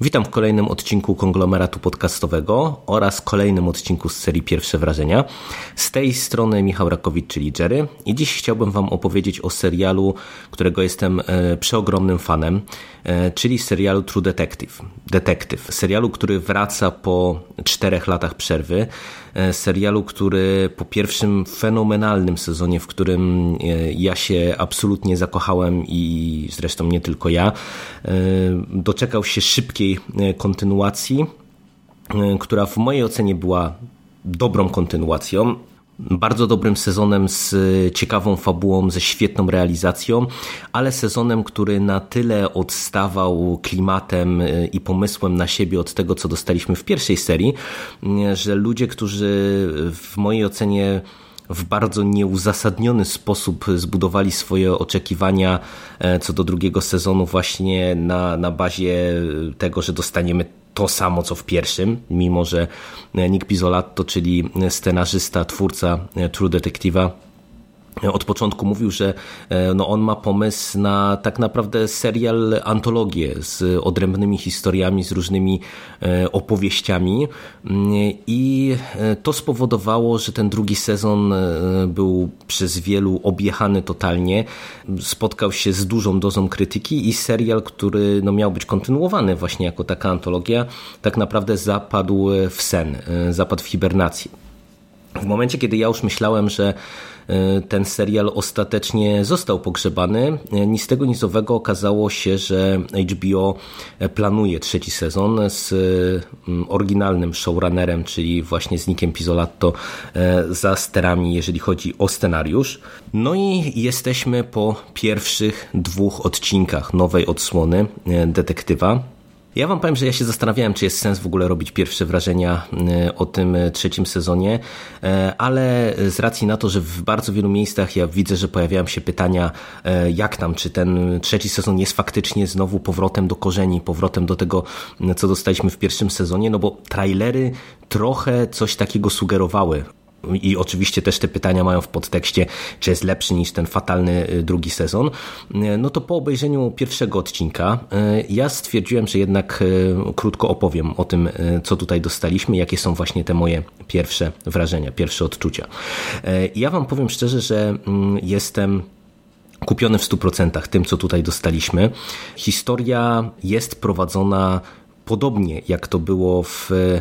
Witam w kolejnym odcinku konglomeratu podcastowego oraz kolejnym odcinku z serii Pierwsze Wrażenia. Z tej strony Michał Rakowicz, czyli Jerry i dziś chciałbym Wam opowiedzieć o serialu, którego jestem e, przeogromnym fanem, e, czyli serialu True Detective. Detective. Serialu, który wraca po czterech latach przerwy. E, serialu, który po pierwszym fenomenalnym sezonie, w którym ja się absolutnie zakochałem i zresztą nie tylko ja, doczekał się szybkiej E, kontynuacji, e, która w mojej ocenie była dobrą kontynuacją. Bardzo dobrym sezonem z ciekawą fabułą, ze świetną realizacją, ale sezonem, który na tyle odstawał klimatem e, i pomysłem na siebie od tego, co dostaliśmy w pierwszej serii, że ludzie, którzy w mojej ocenie w bardzo nieuzasadniony sposób zbudowali swoje oczekiwania e, co do drugiego sezonu właśnie na, na bazie tego, że dostaniemy to samo co w pierwszym, mimo że Nick Pizzolatto, czyli scenarzysta, twórca True Detective'a od początku mówił, że e, no on ma pomysł na tak naprawdę serial antologię z odrębnymi historiami, z różnymi e, opowieściami mm, i e, to spowodowało, że ten drugi sezon był przez wielu objechany totalnie, spotkał się z dużą dozą krytyki i serial, który no miał być kontynuowany właśnie jako taka antologia, tak naprawdę zapadł w sen, zapadł w hibernacji. W momencie, kiedy ja już myślałem, że ten serial ostatecznie został pogrzebany. E, nic tego nizowego okazało się, że HBO planuje trzeci sezon z mm, oryginalnym showrunnerem, czyli właśnie z Nickiem Pizzolatto e, za sterami, jeżeli chodzi o scenariusz. No i jesteśmy po pierwszych dwóch odcinkach nowej odsłony Detektywa. Ja wam powiem, że ja się zastanawiałem, czy jest sens w ogóle robić pierwsze wrażenia e, o tym e, trzecim sezonie, e, ale z racji na to, że w bardzo wielu miejscach ja widzę, że pojawiają się pytania, jak tam, czy ten trzeci sezon jest faktycznie znowu powrotem do korzeni, powrotem do tego, co dostaliśmy w pierwszym sezonie, no bo trailery trochę coś takiego sugerowały i oczywiście też te pytania mają w podtekście, czy jest lepszy niż ten fatalny y, drugi sezon, y, no to po obejrzeniu pierwszego odcinka y, ja stwierdziłem, że jednak krótko opowiem o tym, co tutaj dostaliśmy, jakie są właśnie te moje pierwsze wrażenia, pierwsze odczucia. Ja wam powiem szczerze, że mm, jestem kupiony w 100% tym, co tutaj dostaliśmy. Historia jest prowadzona podobnie jak to było w e,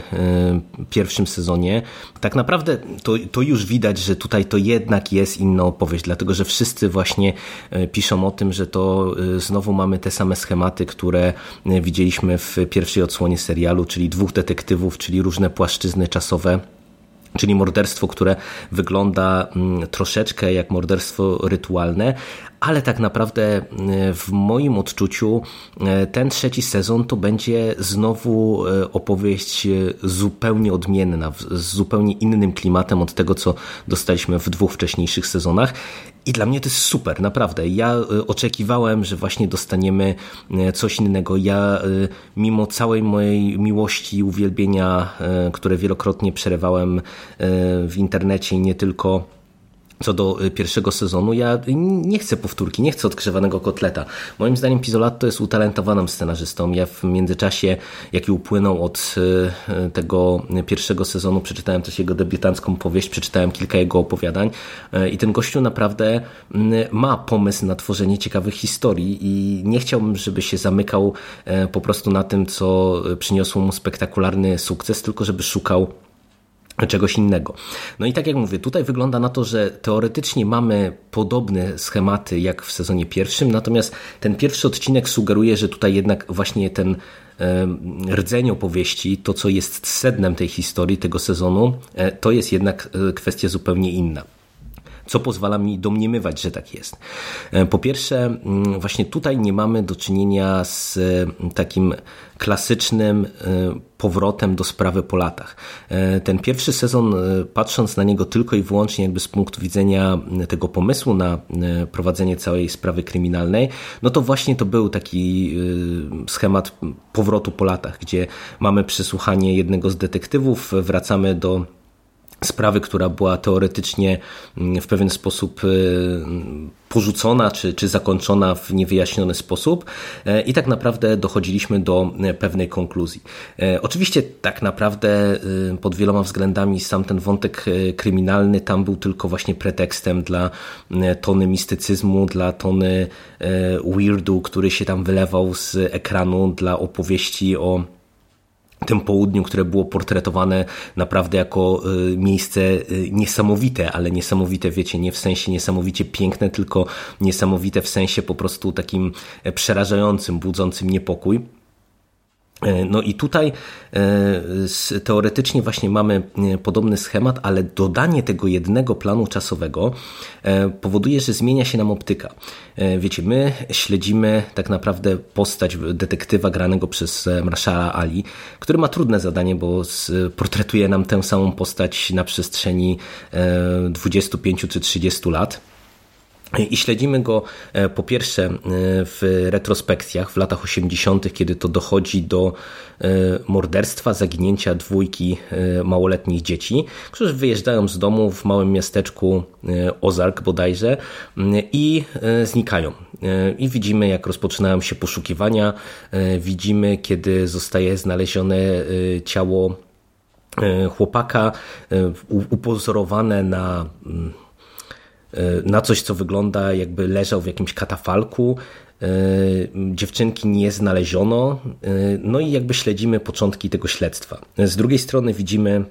pierwszym sezonie, tak naprawdę to, to już widać, że tutaj to jednak jest inna opowieść, dlatego że wszyscy właśnie e, piszą o tym, że to e, znowu mamy te same schematy, które widzieliśmy w pierwszej odsłonie serialu, czyli dwóch detektywów, czyli różne płaszczyzny czasowe czyli morderstwo, które wygląda mm, troszeczkę jak morderstwo rytualne, ale tak naprawdę e, w moim odczuciu e, ten trzeci sezon to będzie znowu e, opowieść zupełnie odmienna, z zupełnie innym klimatem od tego, co dostaliśmy w dwóch wcześniejszych sezonach. I dla mnie to jest super, naprawdę. Ja oczekiwałem, że właśnie dostaniemy coś innego. Ja, mimo całej mojej miłości i uwielbienia, które wielokrotnie przerywałem w internecie i nie tylko, co do y, pierwszego sezonu, ja nie chcę powtórki, nie chcę odgrzewanego kotleta. Moim zdaniem Pizzolatto jest utalentowanym scenarzystą. Ja w międzyczasie, jaki upłynął od y, y, tego pierwszego sezonu, przeczytałem też jego debiutancką powieść, przeczytałem kilka jego opowiadań i ten gościu naprawdę ma pomysł na tworzenie ciekawych historii i nie chciałbym, żeby się zamykał po prostu na tym, co przyniosło mu spektakularny sukces, tylko żeby szukał czegoś innego. No i tak jak mówię, tutaj wygląda na to, że teoretycznie mamy podobne schematy jak w sezonie pierwszym, natomiast ten pierwszy odcinek sugeruje, że tutaj jednak właśnie ten rdzeń opowieści, to co jest sednem tej historii, tego sezonu, e, to jest jednak e, kwestia zupełnie inna. Co pozwala mi domniemywać, że tak jest. Po pierwsze, właśnie tutaj nie mamy do czynienia z takim klasycznym powrotem do sprawy po latach. Ten pierwszy sezon, patrząc na niego tylko i wyłącznie jakby z punktu widzenia tego pomysłu na prowadzenie całej sprawy kryminalnej, no to właśnie to był taki schemat powrotu po latach, gdzie mamy przesłuchanie jednego z detektywów, wracamy do sprawy, która była teoretycznie mm, w pewien sposób y, porzucona czy, czy zakończona w niewyjaśniony sposób e, i tak naprawdę dochodziliśmy do e, pewnej konkluzji. E, oczywiście tak naprawdę pod wieloma względami sam ten wątek kryminalny tam był tylko właśnie pretekstem dla tony mistycyzmu, dla tony weirdu, który się tam wylewał z ekranu, dla opowieści o tym południu, które było portretowane naprawdę jako y, miejsce y, niesamowite, ale niesamowite, wiecie, nie w sensie niesamowicie piękne, tylko niesamowite w sensie po prostu takim e, przerażającym, budzącym niepokój. E, no i tutaj e, teoretycznie właśnie mamy e, podobny schemat, ale dodanie tego jednego planu czasowego powoduje, że zmienia się nam optyka. Wiecie, my śledzimy tak naprawdę postać detektywa granego przez Marszala Ali, który ma trudne zadanie, bo portretuje nam tę samą postać na przestrzeni 25 czy 30 lat. I śledzimy go e, po pierwsze e, w retrospekcjach w latach 80., kiedy to dochodzi do e, morderstwa, zaginięcia dwójki małoletnich dzieci, którzy wyjeżdżają z domu w małym miasteczku Ozark bodajże i znikają. I widzimy, jak rozpoczynają się poszukiwania, widzimy, kiedy zostaje znalezione ciało chłopaka upozorowane na na coś, co wygląda jakby leżał w jakimś katafalku. E, dziewczynki nie znaleziono, e, no i jakby śledzimy początki tego śledztwa. Z drugiej strony widzimy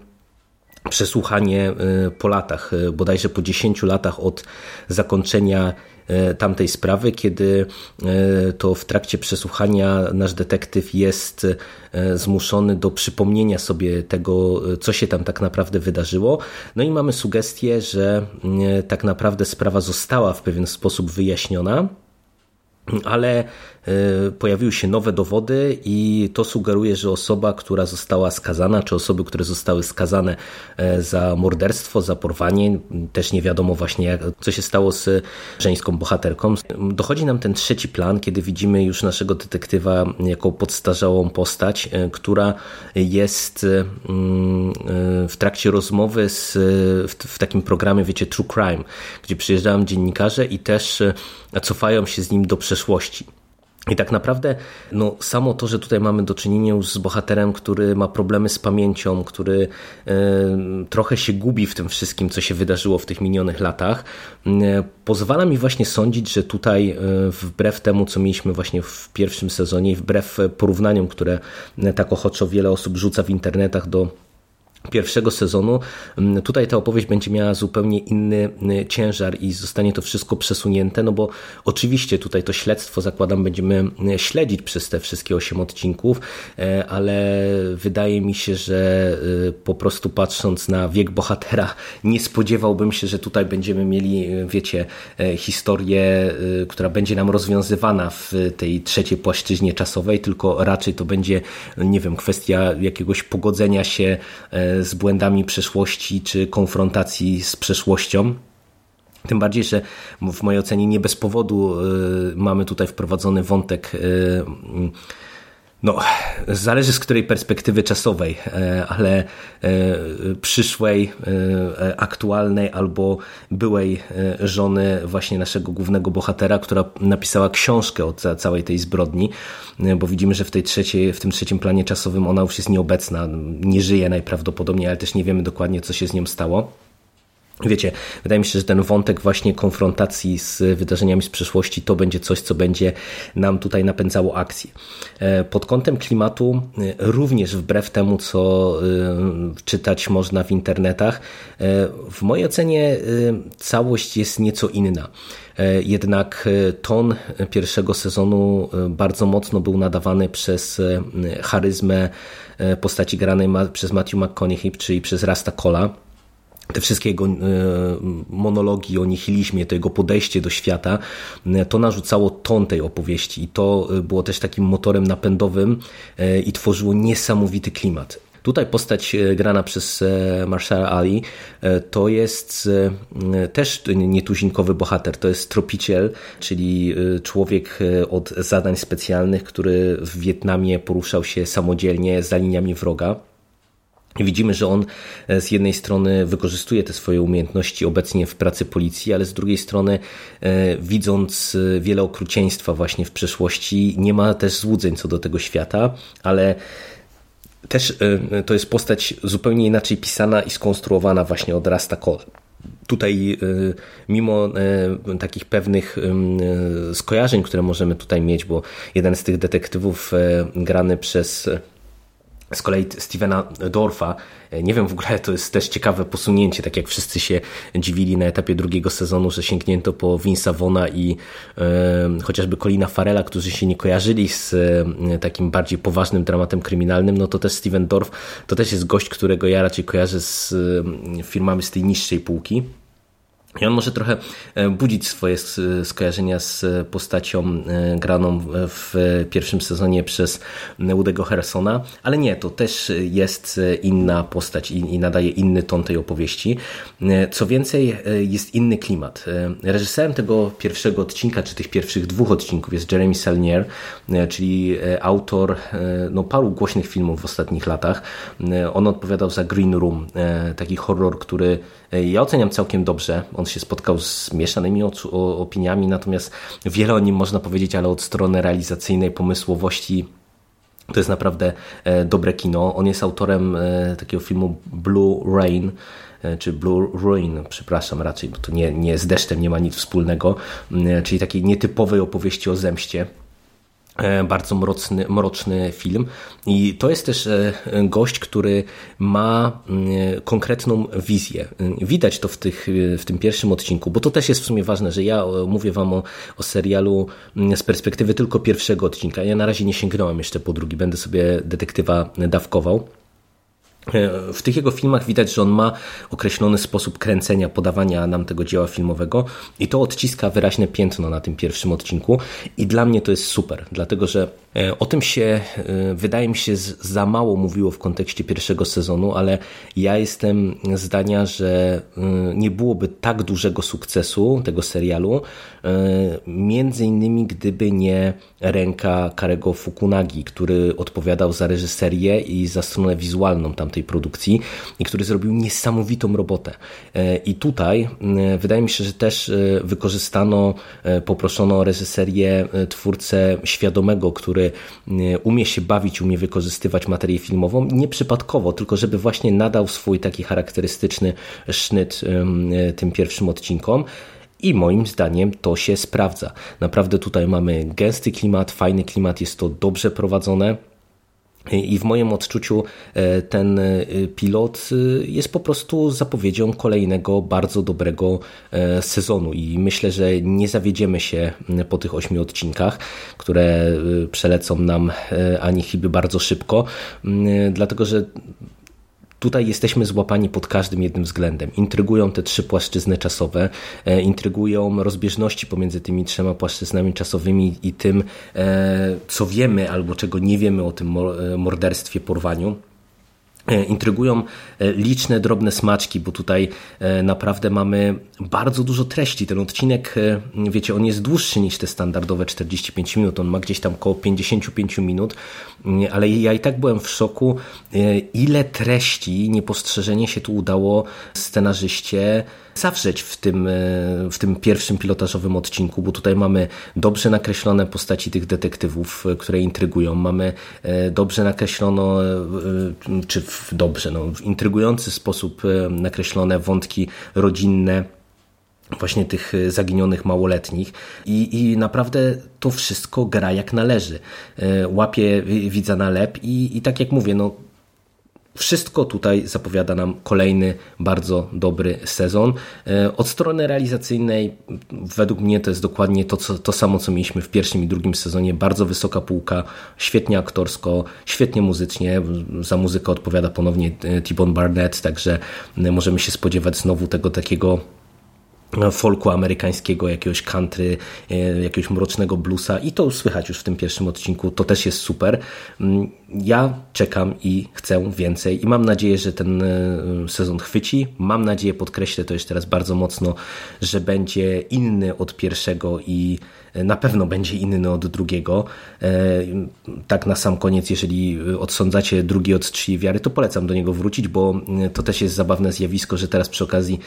przesłuchanie po latach, bodajże po 10 latach od zakończenia E, tamtej sprawy, kiedy e, to w trakcie przesłuchania nasz detektyw jest e, zmuszony do przypomnienia sobie tego, co się tam tak naprawdę wydarzyło. No i mamy sugestię, że tak naprawdę sprawa została w pewien sposób wyjaśniona ale e, pojawiły się nowe dowody i to sugeruje, że osoba, która została skazana, czy osoby, które zostały skazane e, za morderstwo, za porwanie, też nie wiadomo właśnie, jak, co się stało z żeńską bohaterką. Dochodzi nam ten trzeci plan, kiedy widzimy już naszego detektywa jako podstarzałą postać, e, która jest w trakcie rozmowy z, w, takim programie, wiecie, True Crime, gdzie przyjeżdżają dziennikarze i też cofają się z nim do przeszłości. I tak naprawdę no, samo to, że tutaj mamy do czynienia już z bohaterem, który ma problemy z pamięcią, który e, trochę się gubi w tym wszystkim, co się wydarzyło w tych minionych latach, e, pozwala mi właśnie sądzić, że tutaj e, wbrew temu, co mieliśmy właśnie w pierwszym sezonie wbrew porównaniom, które tak ochoczo wiele osób rzuca w internetach do pierwszego sezonu. Mm, tutaj ta opowieść będzie miała zupełnie inny y, ciężar i zostanie to wszystko przesunięte, no bo oczywiście tutaj to śledztwo zakładam będziemy y, śledzić przez te wszystkie 8 odcinków, e, ale wydaje mi się, że y, po prostu patrząc na wiek bohatera, nie spodziewałbym się, że tutaj będziemy mieli, wiecie, e, historię, która będzie nam rozwiązywana w tej trzeciej płaszczyźnie czasowej, tylko raczej to będzie, nie wiem, kwestia jakiegoś pogodzenia się e, z błędami przeszłości czy konfrontacji z przeszłością. Tym bardziej, że w mojej ocenie nie bez powodu y, mamy tutaj wprowadzony wątek y, no, zależy z której perspektywy czasowej, e, ale e, przyszłej, e, aktualnej albo byłej żony właśnie naszego głównego bohatera, która napisała książkę o całej tej zbrodni, bo widzimy, że w, tej trzeciej, w tym trzecim planie czasowym ona już jest nieobecna, nie żyje najprawdopodobniej, ale też nie wiemy dokładnie, co się z nią stało. Wiecie, wydaje mi się, że ten wątek właśnie konfrontacji z wydarzeniami z przeszłości to będzie coś, co będzie nam tutaj napędzało akcję. E, pod kątem klimatu, e, również wbrew temu, co e, czytać można w internetach, w mojej ocenie całość jest nieco inna. Jednak ton pierwszego sezonu bardzo mocno był nadawany przez charyzmę postaci granej przez Matthew McConaughey, czyli przez Rasta Cola te wszystkie jego monologi o nihilizmie, to jego podejście do świata, to narzucało ton tej opowieści i to było też takim motorem napędowym i tworzyło niesamowity klimat. Tutaj postać e, grana przez e, Marshall Ali e, to jest też nietuzinkowy bohater. To jest tropiciel, czyli człowiek od zadań specjalnych, który w Wietnamie poruszał się samodzielnie za liniami wroga. Widzimy, że on z jednej strony wykorzystuje te swoje umiejętności obecnie w pracy policji, ale z drugiej strony, widząc wiele okrucieństwa właśnie w przeszłości, nie ma też złudzeń co do tego świata, ale też to jest postać zupełnie inaczej pisana i skonstruowana właśnie od Rasta Cole. Tutaj, mimo takich pewnych skojarzeń, które możemy tutaj mieć, bo jeden z tych detektywów grany przez z kolei Stevena Dorfa, e, nie wiem w ogóle, to jest też ciekawe posunięcie, tak jak wszyscy się dziwili na etapie drugiego sezonu, że sięgnięto po Vince'a Vona i e, chociażby Colina Farela, którzy się nie kojarzyli z e, takim bardziej poważnym dramatem kryminalnym, no to też Steven Dorf to też jest gość, którego ja raczej kojarzę z e, filmami z tej niższej półki. I on może trochę e, budzić swoje skojarzenia z postacią e, graną w pierwszym sezonie przez Udego Harrisona, ale nie, to też jest inna postać i, nadaje inny ton tej opowieści. E, co więcej, jest inny klimat. Reżyserem tego pierwszego odcinka, czy tych pierwszych dwóch odcinków jest Jeremy Saulnier, czyli autor no, paru głośnych filmów w ostatnich latach. On odpowiadał za Green Room, taki horror, który ja oceniam całkiem dobrze. On się spotkał z mieszanymi opiniami, natomiast wiele o nim można powiedzieć, ale od strony realizacyjnej, pomysłowości to jest naprawdę e, dobre kino. On jest autorem e, takiego filmu Blue Rain, e, czy Blue Ruin, przepraszam raczej, bo to nie, nie z deszczem nie ma nic wspólnego, czyli takiej nietypowej opowieści o zemście. E, bardzo mroczny, mroczny film. I to jest też e, gość, który ma mm, konkretną wizję. Widać to w, tych, w tym pierwszym odcinku, bo to też jest w sumie ważne, że ja e, mówię Wam o, o serialu mm, z perspektywy tylko pierwszego odcinka. Ja na razie nie sięgnąłem jeszcze po drugi, będę sobie detektywa dawkował. E, w tych jego filmach widać, że on ma określony sposób kręcenia, podawania nam tego dzieła filmowego i to odciska wyraźne piętno na tym pierwszym odcinku. I dla mnie to jest super, dlatego że o tym się e, wydaje mi się za mało mówiło w kontekście pierwszego sezonu, ale ja jestem zdania, że nie byłoby tak dużego sukcesu tego serialu, między innymi gdyby nie ręka Karego Fukunagi, który odpowiadał za reżyserię i za stronę wizualną tamtej tej produkcji i który zrobił niesamowitą robotę. E, I tutaj e, wydaje mi się, że też e, wykorzystano, poproszono o reżyserię twórcę świadomego, który umie się bawić, umie wykorzystywać materię filmową, nieprzypadkowo, tylko żeby właśnie nadał swój taki charakterystyczny sznyt tym pierwszym odcinkom. I moim zdaniem to się sprawdza. Naprawdę tutaj mamy gęsty klimat, fajny klimat, jest to dobrze prowadzone. I w moim odczuciu e, ten e, pilot e, jest po prostu zapowiedzią kolejnego bardzo dobrego sezonu. I myślę, że nie zawiedziemy się po tych ośmiu odcinkach, które przelecą nam ani chyba bardzo szybko, dlatego że Tutaj jesteśmy złapani pod każdym jednym względem. Intrygują te trzy płaszczyzny czasowe, e, intrygują rozbieżności pomiędzy tymi trzema płaszczyznami czasowymi i tym, e, co wiemy albo czego nie wiemy o tym e, morderstwie, porwaniu. E, intrygują e, liczne, drobne smaczki, bo tutaj e, naprawdę mamy bardzo dużo treści. Ten odcinek, wiecie, on jest dłuższy niż te standardowe 45 minut. On ma gdzieś tam około 55 minut, mm, ale ja i tak byłem w szoku, ile treści niepostrzeżenie się tu udało scenarzyście zawrzeć w tym, e, w tym pierwszym pilotażowym odcinku, bo tutaj mamy dobrze nakreślone postaci tych detektywów, e, które intrygują, mamy e, dobrze nakreślono, czy w, dobrze, no, w intrygujący sposób nakreślone wątki rodzinne, właśnie tych zaginionych małoletnich I, i naprawdę to wszystko gra jak należy. Łapie widza na lep i, i tak jak mówię, no wszystko tutaj zapowiada nam kolejny bardzo dobry sezon. E, od strony realizacyjnej, według mnie to jest dokładnie to, co, to samo, co mieliśmy w pierwszym i drugim sezonie. Bardzo wysoka półka, świetnie aktorsko, świetnie muzycznie. Za muzykę odpowiada ponownie T-Bone Barnett, także możemy się spodziewać znowu tego takiego folku amerykańskiego, jakiegoś country, e, jakiegoś mrocznego bluesa i to słychać już w tym pierwszym odcinku, to też jest super. Ja czekam i chcę więcej i mam nadzieję, że ten e, sezon chwyci. Mam nadzieję, podkreślę to jeszcze teraz bardzo mocno, że będzie inny od pierwszego i na pewno będzie inny od drugiego. E, tak na sam koniec, jeżeli odsądzacie drugi od trzeciej wiary, to polecam do niego wrócić, bo to też jest zabawne zjawisko, że teraz przy okazji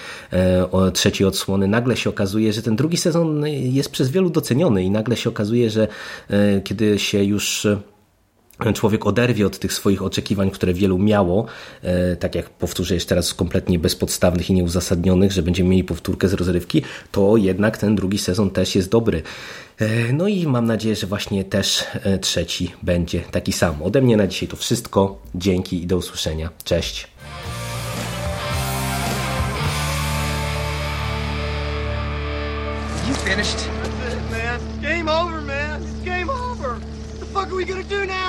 trzeciej odsłony nagle się okazuje, że ten drugi sezon jest przez wielu doceniony i nagle się okazuje, że e, kiedy się już człowiek oderwie od tych swoich oczekiwań, które wielu miało, e, tak jak powtórzę jeszcze teraz kompletnie bezpodstawnych i nieuzasadnionych, że będziemy mieli powtórkę z rozrywki, to jednak ten drugi sezon też jest dobry. E, no i mam nadzieję, że właśnie też trzeci będzie taki sam. Ode mnie na dzisiaj to wszystko. Dzięki i do usłyszenia. Cześć. You finished? That's it, man. Game over, man. It's game over. What the fuck are we gonna do now?